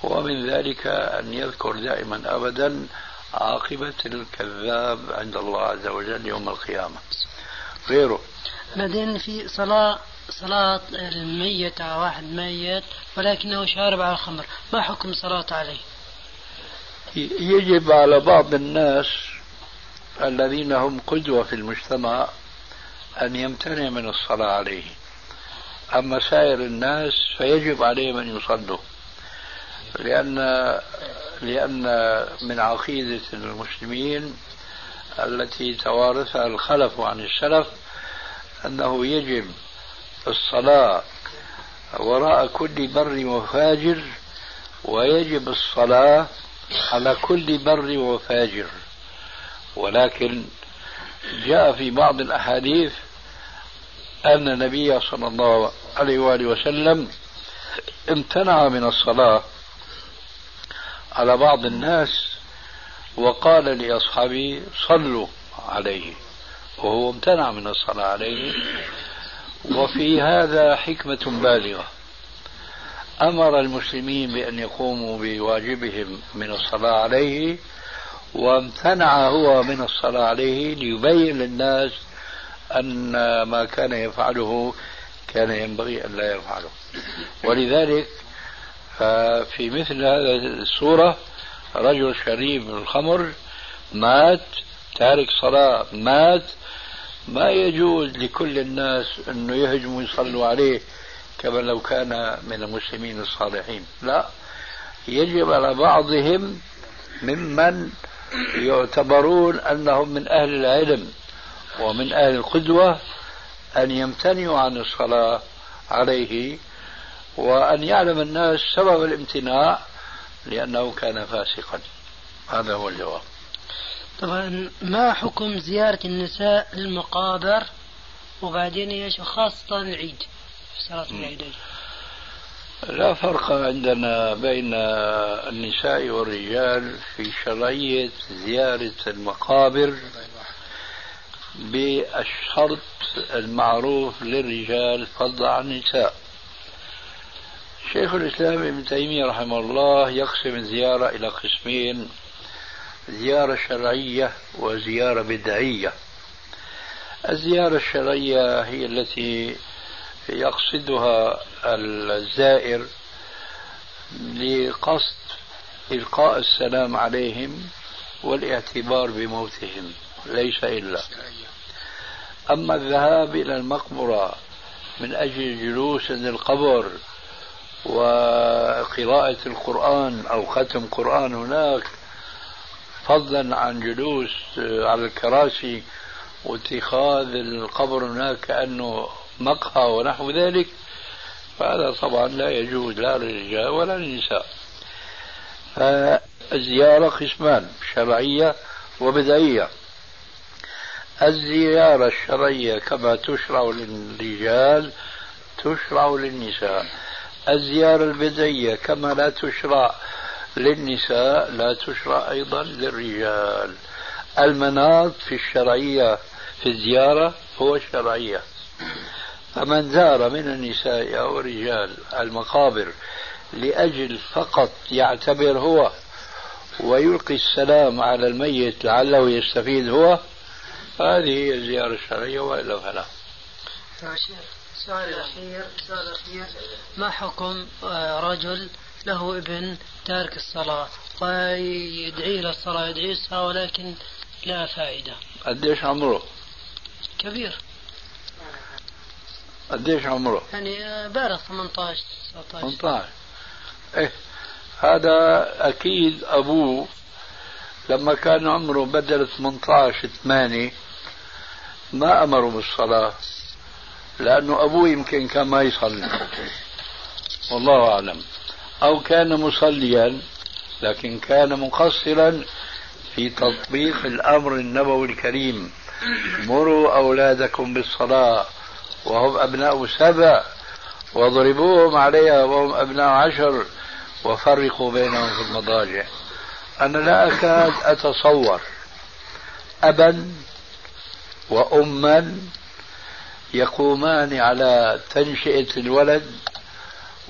ومن ذلك أن يذكر دائما أبدا عاقبة الكذاب عند الله عز وجل يوم القيامة. غيره. بعدين في صلاة صلاة الميت على واحد ميت ولكنه شارب على الخمر. ما حكم صلاة عليه؟ يجب على بعض الناس الذين هم قدوة في المجتمع أن يمتنع من الصلاة عليه. أما سائر الناس فيجب عليهم أن يصلوا. لأن لأن من عقيدة المسلمين التي توارثها الخلف عن السلف أنه يجب الصلاة وراء كل بر وفاجر ويجب الصلاة على كل بر وفاجر ولكن جاء في بعض الأحاديث أن النبي صلى الله عليه وآله وسلم امتنع من الصلاة على بعض الناس وقال لأصحابه صلوا عليه وهو امتنع من الصلاة عليه. وفي هذا حكمة بالغة. أمر المسلمين بأن يقوموا بواجبهم من الصلاة عليه وامتنع هو من الصلاة عليه ليبين للناس أن ما كان يفعله كان ينبغي أن لا يفعله. ولذلك ففي مثل هذه الصورة رجل شريب الخمر مات تارك صلاة مات. ما يجوز لكل الناس أنه يهجموا يصلوا عليه كما لو كان من المسلمين الصالحين. لا يجب على بعضهم ممن يعتبرون أنهم من أهل العلم. ومن أهل القدوة أن يمتنعوا عن الصلاة عليه وأن يعلم الناس سبب الامتناع لأنه كان فاسقا. هذا هو الجواب. طبعا ما حكم زيارة النساء المقابر وبعدين إيش خاصة العيد في صلاة العيدين؟ لا فرق عندنا بين النساء والرجال في شرعية زيارة المقابر. بالشرط المعروف للرجال فضلا عن النساء. شيخ الإسلام ابن تيمية رحمه الله يقسم الزيارة إلى قسمين زيارة شرعية وزيارة بدعية. الزيارة الشرعية هي التي يقصدها الزائر لقصد إلقاء السلام عليهم والاعتبار بموتهم. ليس إلا. أما الذهاب إلى المقبرة من أجل جلوس عند القبر وقراءة القرآن أو ختم قرآن هناك فضلا عن جلوس على الكراسي واتخاذ القبر هناك كأنه مقهى ونحو ذلك فهذا طبعا لا يجوز لا للرجال ولا للنساء. فالزيارة قسمان شرعية وبدعية. الزيارة الشرعية كما تشرع للرجال تشرع للنساء. الزيارة البدعية كما لا تشرع للنساء لا تشرع أيضا للرجال. المناط في الشرعية في الزيارة هو الشرعية. فمن زار من النساء أو الرجال المقابر لأجل فقط يعتبر هو ويلقي السلام على الميت لعله يستفيد هو هذه هي الزيارة الشرعية وإلا فلا السؤال الأخير السؤال الأخير. ما حكم آه، رجل له ابن تارك الصلاة؟ ويدعي إلى الصلاة يدعي الصلاة ولكن لا فائدة. قديش عمره؟ كبير. قديش عمره؟ يعني بالغ 18 19 18 إيه هذا أكيد أبوه لما كان عمره بدل 18 8 ما امره بالصلاة لأنه أبوه يمكن كان ما يصلي. والله أعلم. أو كان مصليا لكن كان مقصرا في تطبيق الأمر النبوي الكريم. مروا أولادكم بالصلاة وهم أبناء سبع واضربوهم عليها وهم أبناء عشر وفرقوا بينهم في المضاجع. أنا لا أكاد أتصور ابا وأما يقومان على تنشئة الولد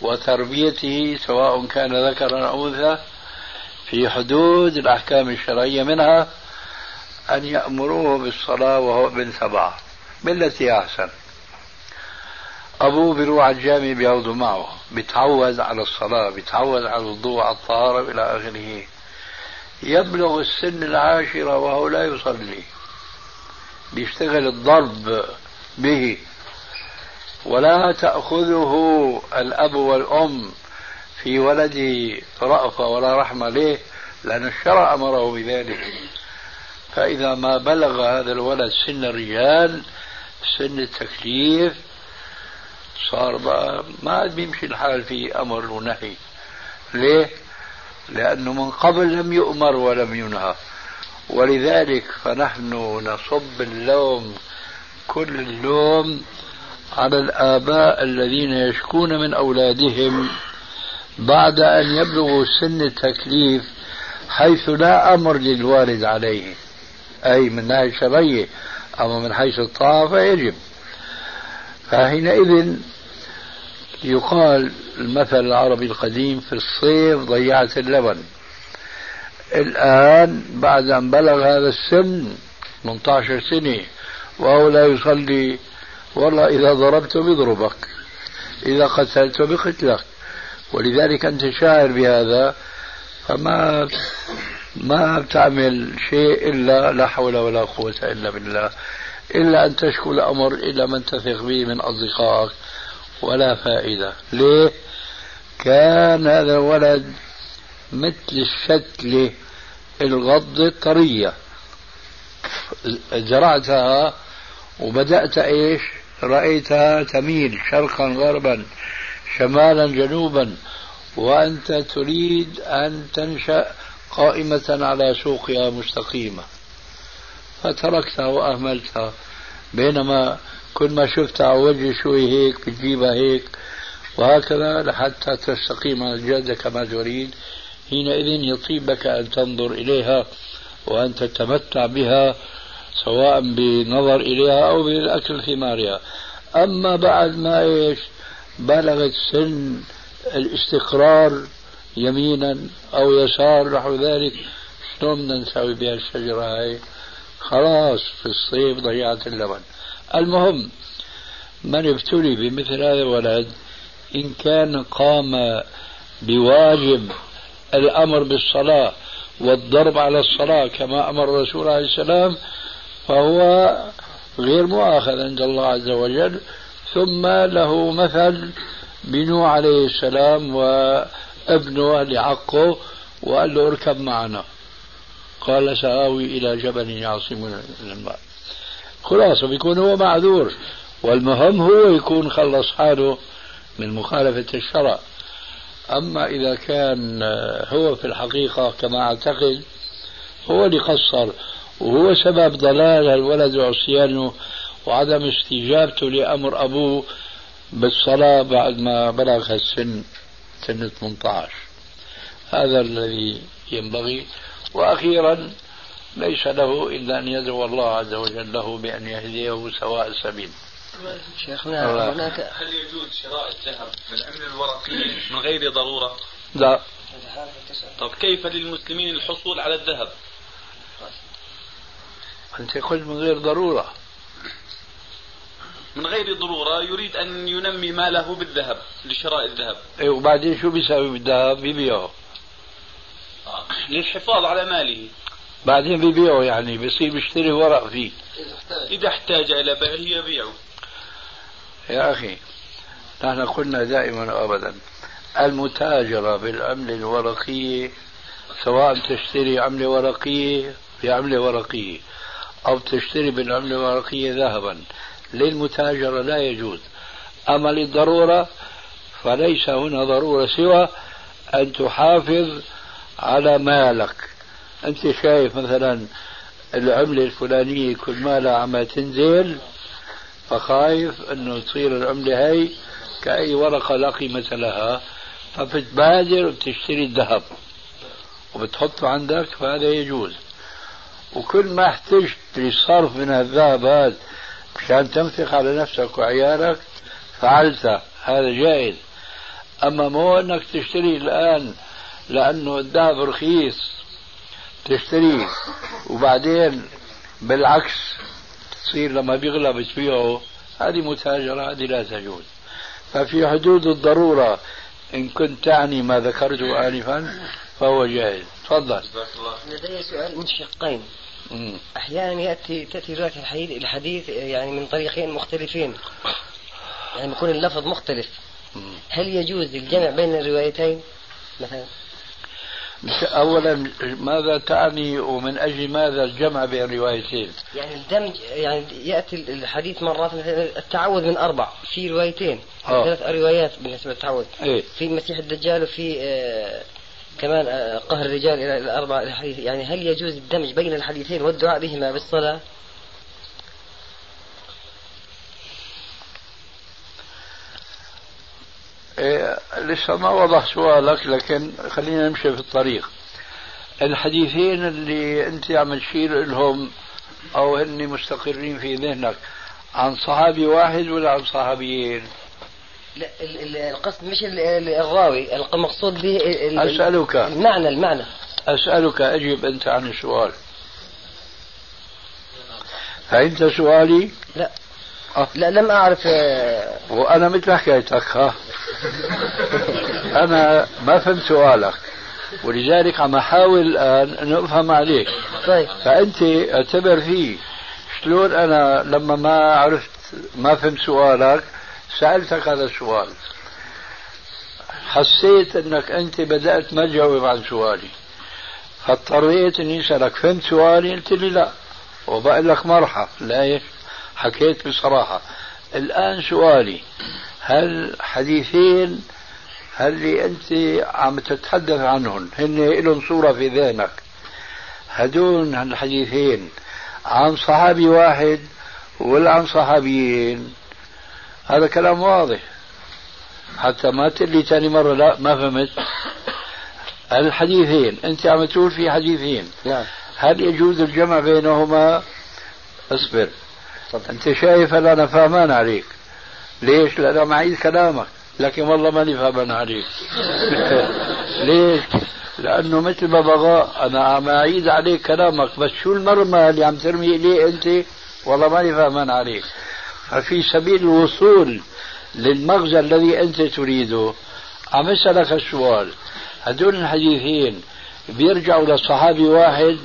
وتربيته سواء كان ذكرا أو أنثى في حدود الأحكام الشرعية منها أن يأمروه بالصلاة وهو ابن سبعة بالتي أحسن. ابوه بيروح على الجامع بياخذه معه بيتعود على الصلاة بيتعود على الوضوء على الطهارة إلى آخره. يبلغ السن العاشره وهو لا يصلي. بيشتغل الضرب به. ولا تأخذه الأب والأم في ولده رأفة ولا رحمة له لأن الشرع أمره بذلك. فإذا ما بلغ هذا الولد سن الرجال سن التكليف صار بقى ما عاد بيمشي الحال في أمر ونهي. ليه؟ لأنه من قبل لم يؤمر ولم ينهى. ولذلك فنحن نصب اللوم كل اللوم على الآباء الذين يشكون من أولادهم بعد أن يبلغوا سن التكليف حيث لا أمر للوالد عليه. أي من ناحية شرعية أما من حيث الطاعة فيجب. فحينئذ يقال المثل العربي القديم في الصيف ضيعت اللبن. الآن بعد أن بلغ هذا السن 18 سنة وهو لا يصلي والله إذا ضربته بيضربك إذا قتلته بقتلك ولذلك أنت شاعر بهذا فما ما بتعمل شيء إلا لا حول ولا قوة إلا بالله. إلا أن تشكو الأمر إلى من تثق به من أصدقائك ولا فائدة. ليه؟ كان هذا الولد مثل الشتلة الغض الطرية زرعتها وبدأت إيش؟ رأيتها تميل شرقا غربا شمالا جنوبا. وأنت تريد أن تنشأ قائمة على سوقها مستقيمة. فتركتها وأهملتها. بينما كل ما شفتها على وجه شوي هيك بتجيبها هيك وهكذا لحتى تستقيم على الجادة كما تريد. حينئذ يطيب لك أن تنظر إليها وأن تتمتع بها سواء بنظر إليها أو بالأكل ثمارها أما بعد ما إيش؟ بلغت سن الاستقرار يمينا أو يسار نحو ذلك شلون بدنا نسوي بها الشجرة هاي؟ خلاص في الصيف ضيعت اللبن. المهم من ابتلي بمثل هذا الولد إن كان قام بواجب الأمر بالصلاة والضرب على الصلاة كما أمر الرسول عليه السلام فهو غير مؤاخذ عند الله عز وجل. ثم له مثل بنوح عليه السلام وابنه لعقه وقال له اركب معنا. قال سآوي إلى جبل يعصمني من الماء خلاصة بيكون هو معذور والمهم هو يكون خلص حاله من مخالفة الشرع. أما إذا كان هو في الحقيقة كما أعتقد هو اللي قصر وهو سبب ضلال الولد وعصيانه وعدم استجابته لأمر أبوه بالصلاة بعد ما بلغ السن سن 18 هذا الذي ينبغي. وأخيرا ليس له إلا أن يدعو الله عز وجل له بأن يهديه سواء السبيل. شيخنا هناك هل يجوز شراء الذهب بالعملة الورقية من غير ضرورة؟ لا. طب كيف للمسلمين الحصول على الذهب؟ أنت قلت من غير ضرورة. من غير ضرورة يريد أن ينمي ماله بالذهب لشراء الذهب. إيه وبعدين شو بيساوي بالذهب؟ بيبيعه. للحفاظ على ماله. بعدين بيبيعه يعني بيصير بيشتري ورق فيه. إذا احتاج إلى بيعه يبيعه. يا أخي نحن قلنا دائما وأبدا المتاجرة بالعملة الورقية سواء تشتري عملة ورقية بعملة ورقية أو تشتري بالعملة الورقية ذهبا. للمتاجرة لا يجوز. أما للضرورة فليس هنا ضرورة سوى أن تحافظ على مالك. أنت شايف مثلا العملة الفلانية كل ما لها عم تنزل فخايف أنه تصير العملة هي كأي ورقة لا قيمة لها. فبتبادر وبتشتري الذهب. وبتحطه عندك فهذا يجوز. وكل ما احتجت لصرف من الذهب هذا مشان تنفق على نفسك وعيالك فعلت. هذا جائز. أما مو أنك تشتري الآن لأنه الذهب رخيص تشتريه وبعدين بالعكس تصير لما بيغلى بتبيعه هذه متاجرة هذه لا تجوز. ففي حدود الضرورة إن كنت تعني ما ذكرته آنفا فهو جائز تفضل. لدي سؤال من شقين أحيانا يأتي تأتي رواية الحديث الحديث يعني من طريقين مختلفين. يعني يكون اللفظ مختلف. هل يجوز الجمع بين الروايتين؟ مثلا؟ أولا ماذا تعني ومن أجل ماذا الجمع بين الروايتين يعني الدمج يعني يأتي الحديث مرات مثلا التعوذ من أربع في روايتين أوه. ثلاث روايات بالنسبة للتعوذ إيه؟ في مسيح الدجال وفي آه كمان آه قهر الرجال إلى الأربع الحديث يعني هل يجوز الدمج بين الحديثين والدعاء بهما بالصلاة؟ إيه لسه ما وضح سؤالك لكن خلينا نمشي في الطريق. الحديثين اللي أنت عم تشير لهم أو هن مستقرين في ذهنك عن صحابي واحد ولا عن صحابيين؟ لا ال- ال- القصد مش ال- ال- الراوي المقصود به ال- ال- أسألك. المعنى المعنى. أسألك أجب أنت عن السؤال. فهمت سؤالي؟ لا. آه. لا لم أعرف آه، وأنا مثل حكايتك ها؟ [laughs] أنا ما فهمت سؤالك ولذلك عم أحاول الآن أن أفهم عليك. طيب. فأنت اعتبر فيه. شلون أنا لما ما عرفت ما فهمت سؤالك سألتك هذا السؤال. حسيت أنك أنت بدأت ما تجاوب عن سؤالي. فاضطريت أني أسألك فهمت سؤالي؟ قلت لي لا. وبقول لك مرحب ليش حكيت بصراحة. الآن سؤالي. هل حديثين اللي أنت عم تتحدث عنهم هن لهم صورة في ذهنك. هدول الحديثين عن صحابي واحد ولا عن صحابيين. هذا كلام واضح. حتى ما تقول لي ثاني مرة لا ما فهمت. الحديثين أنت عم تقول في حديثين. نعم. هل يجوز الجمع بينهما؟ اصبر. أنت شايف هل أنا فاهمان عليك. ليش؟ لأن أنا معيد كلامك. لكن والله ماني فاهمان عليك. [laughs] ليش؟ لأنه مثل ما بغى أنا عم أعيد عليك كلامك بس شو المرمى اللي عم ترمي إليه أنت؟ والله ماني فاهمان عليك. ففي سبيل الوصول للمغزى الذي أنت تريده عم أسألك السؤال. هدول الحديثين بيرجعوا لصحابي واحد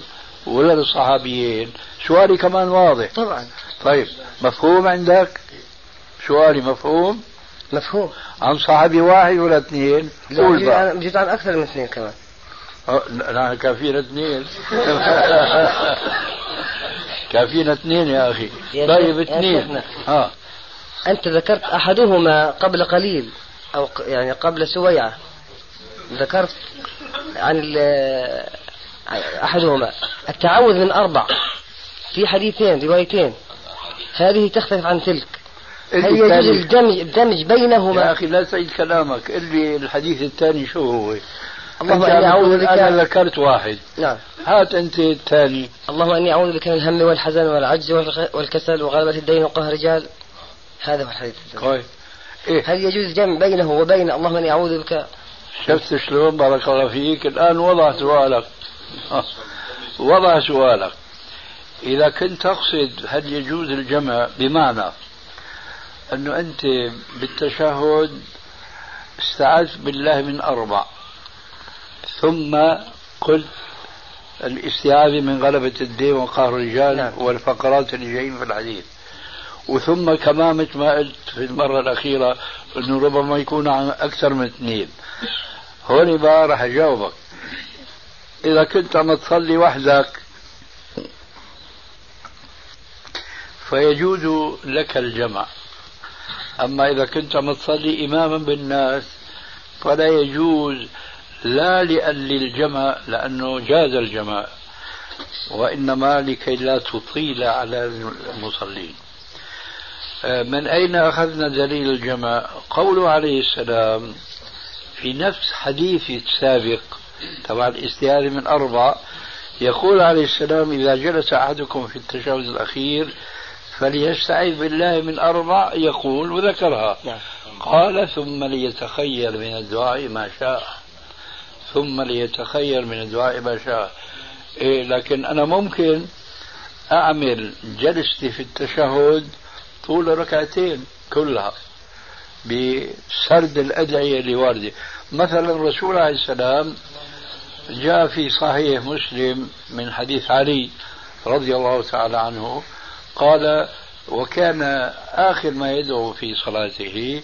ولا لصحابيين؟ سؤالي كمان واضح. طبعا. طيب مفهوم عندك؟ سؤالي مفهوم؟ مفهوم. عن صحابي واحد ولا اثنين؟ لا بقى. عن- أكثر من اثنين كمان. أه، لا كافينا اثنين. [laughs] كافينا اثنين يا أخي. طيب اثنين. شيخنا. ها أنت ذكرت أحدهما قبل قليل ق- يعني قبل سويعة ذكرت عن أحدهما. التعوذ من أربع. في حديثين روايتين. هذه تختلف عن تلك. هل يجوز الثاني- الدمج الدمج يا بينهما. أخي لا تعيد كلامك اللي الحديث الثاني شو هو؟ اللهم أنت إني عم أعوذ بك أنا ذكرت واحد. نعم. هات أنت الثاني. اللهم إني أعوذ بك من الهم والحزن والعجز والكسل وغلبة الدين وقهر الرجال. هذا هو الحديث طيب. إيه. هل يجوز الجمع بينه وبين اللهم إني أعوذ بك. شفت شلون؟ بارك الله فيك. الآن وضع سؤالك. وضع سؤالك. إذا كنت تقصد هل يجوز الجمع بمعنى أنه أنت بالتشهد استعذت بالله من أربع. ثم قلت الاستعاذة من غلبة الدين وقهر الرجال نعم. والفقرات اللي جايين في الحديث وثم كمان مثل ما قلت في المرة الأخيرة أنه ربما يكون عن أكثر من اثنين. هون بقى راح أجاوبك. إذا كنت عم تصلي وحدك فيجوز لك الجمع. أما إذا كنت عم تصلي إماما بالناس فلا يجوز لا لأن الجمع لأنه جاز الجمع وإنما لكي لا تطيل على المصلين. من أين أخذنا دليل الجمع قوله عليه السلام في نفس حديث السابق طبعا الاستعاذة من أربع يقول عليه السلام إذا جلس أحدكم في التشهد الأخير فليستعيذ بالله من أربع يقول وذكرها. نعم. قال ثم ليتخير من الدعاء ما شاء. ثم ليتخير من الدعاء ما شاء. إيه لكن أنا ممكن أعمل جلستي في التشهد طول ركعتين كلها بسرد الأدعية اللي واردة مثلا الرسول عليه السلام جاء في صحيح مسلم من حديث علي رضي الله تعالى عنه قال وكان آخر ما يدعو في صلاته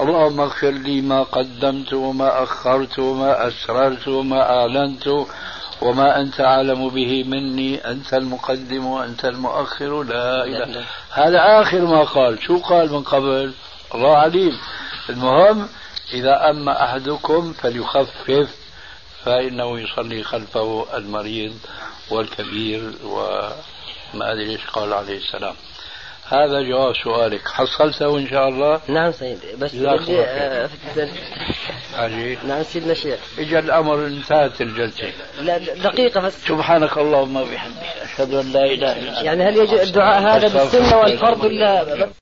اللهم اغفر لي ما قدمت وما أخرت وما أسررت وما أعلنت وما أنت أعلم به مني أنت المقدم وأنت المؤخر لا إله. هذا آخر ما قال. شو قال من قبل؟ الله عليم. المهم إذا أما أحدكم فليخفف فإنه يصلي خلفه المريض والكبير وما أدري إيش قال عليه السلام. هذا جواب سؤالك. حصلته إن شاء الله؟ نعم سيدي بس بدي آه، عجيب. نعم سيدنا الشيخ إجا الأمر انتهت الجلسة. لا دقيقة بس. سبحانك اللهم وبحمدك. أشهد أن لا إله إلا أنت. يعني هل يجوز الدعاء هذا بالسنة والفرض؟ ولا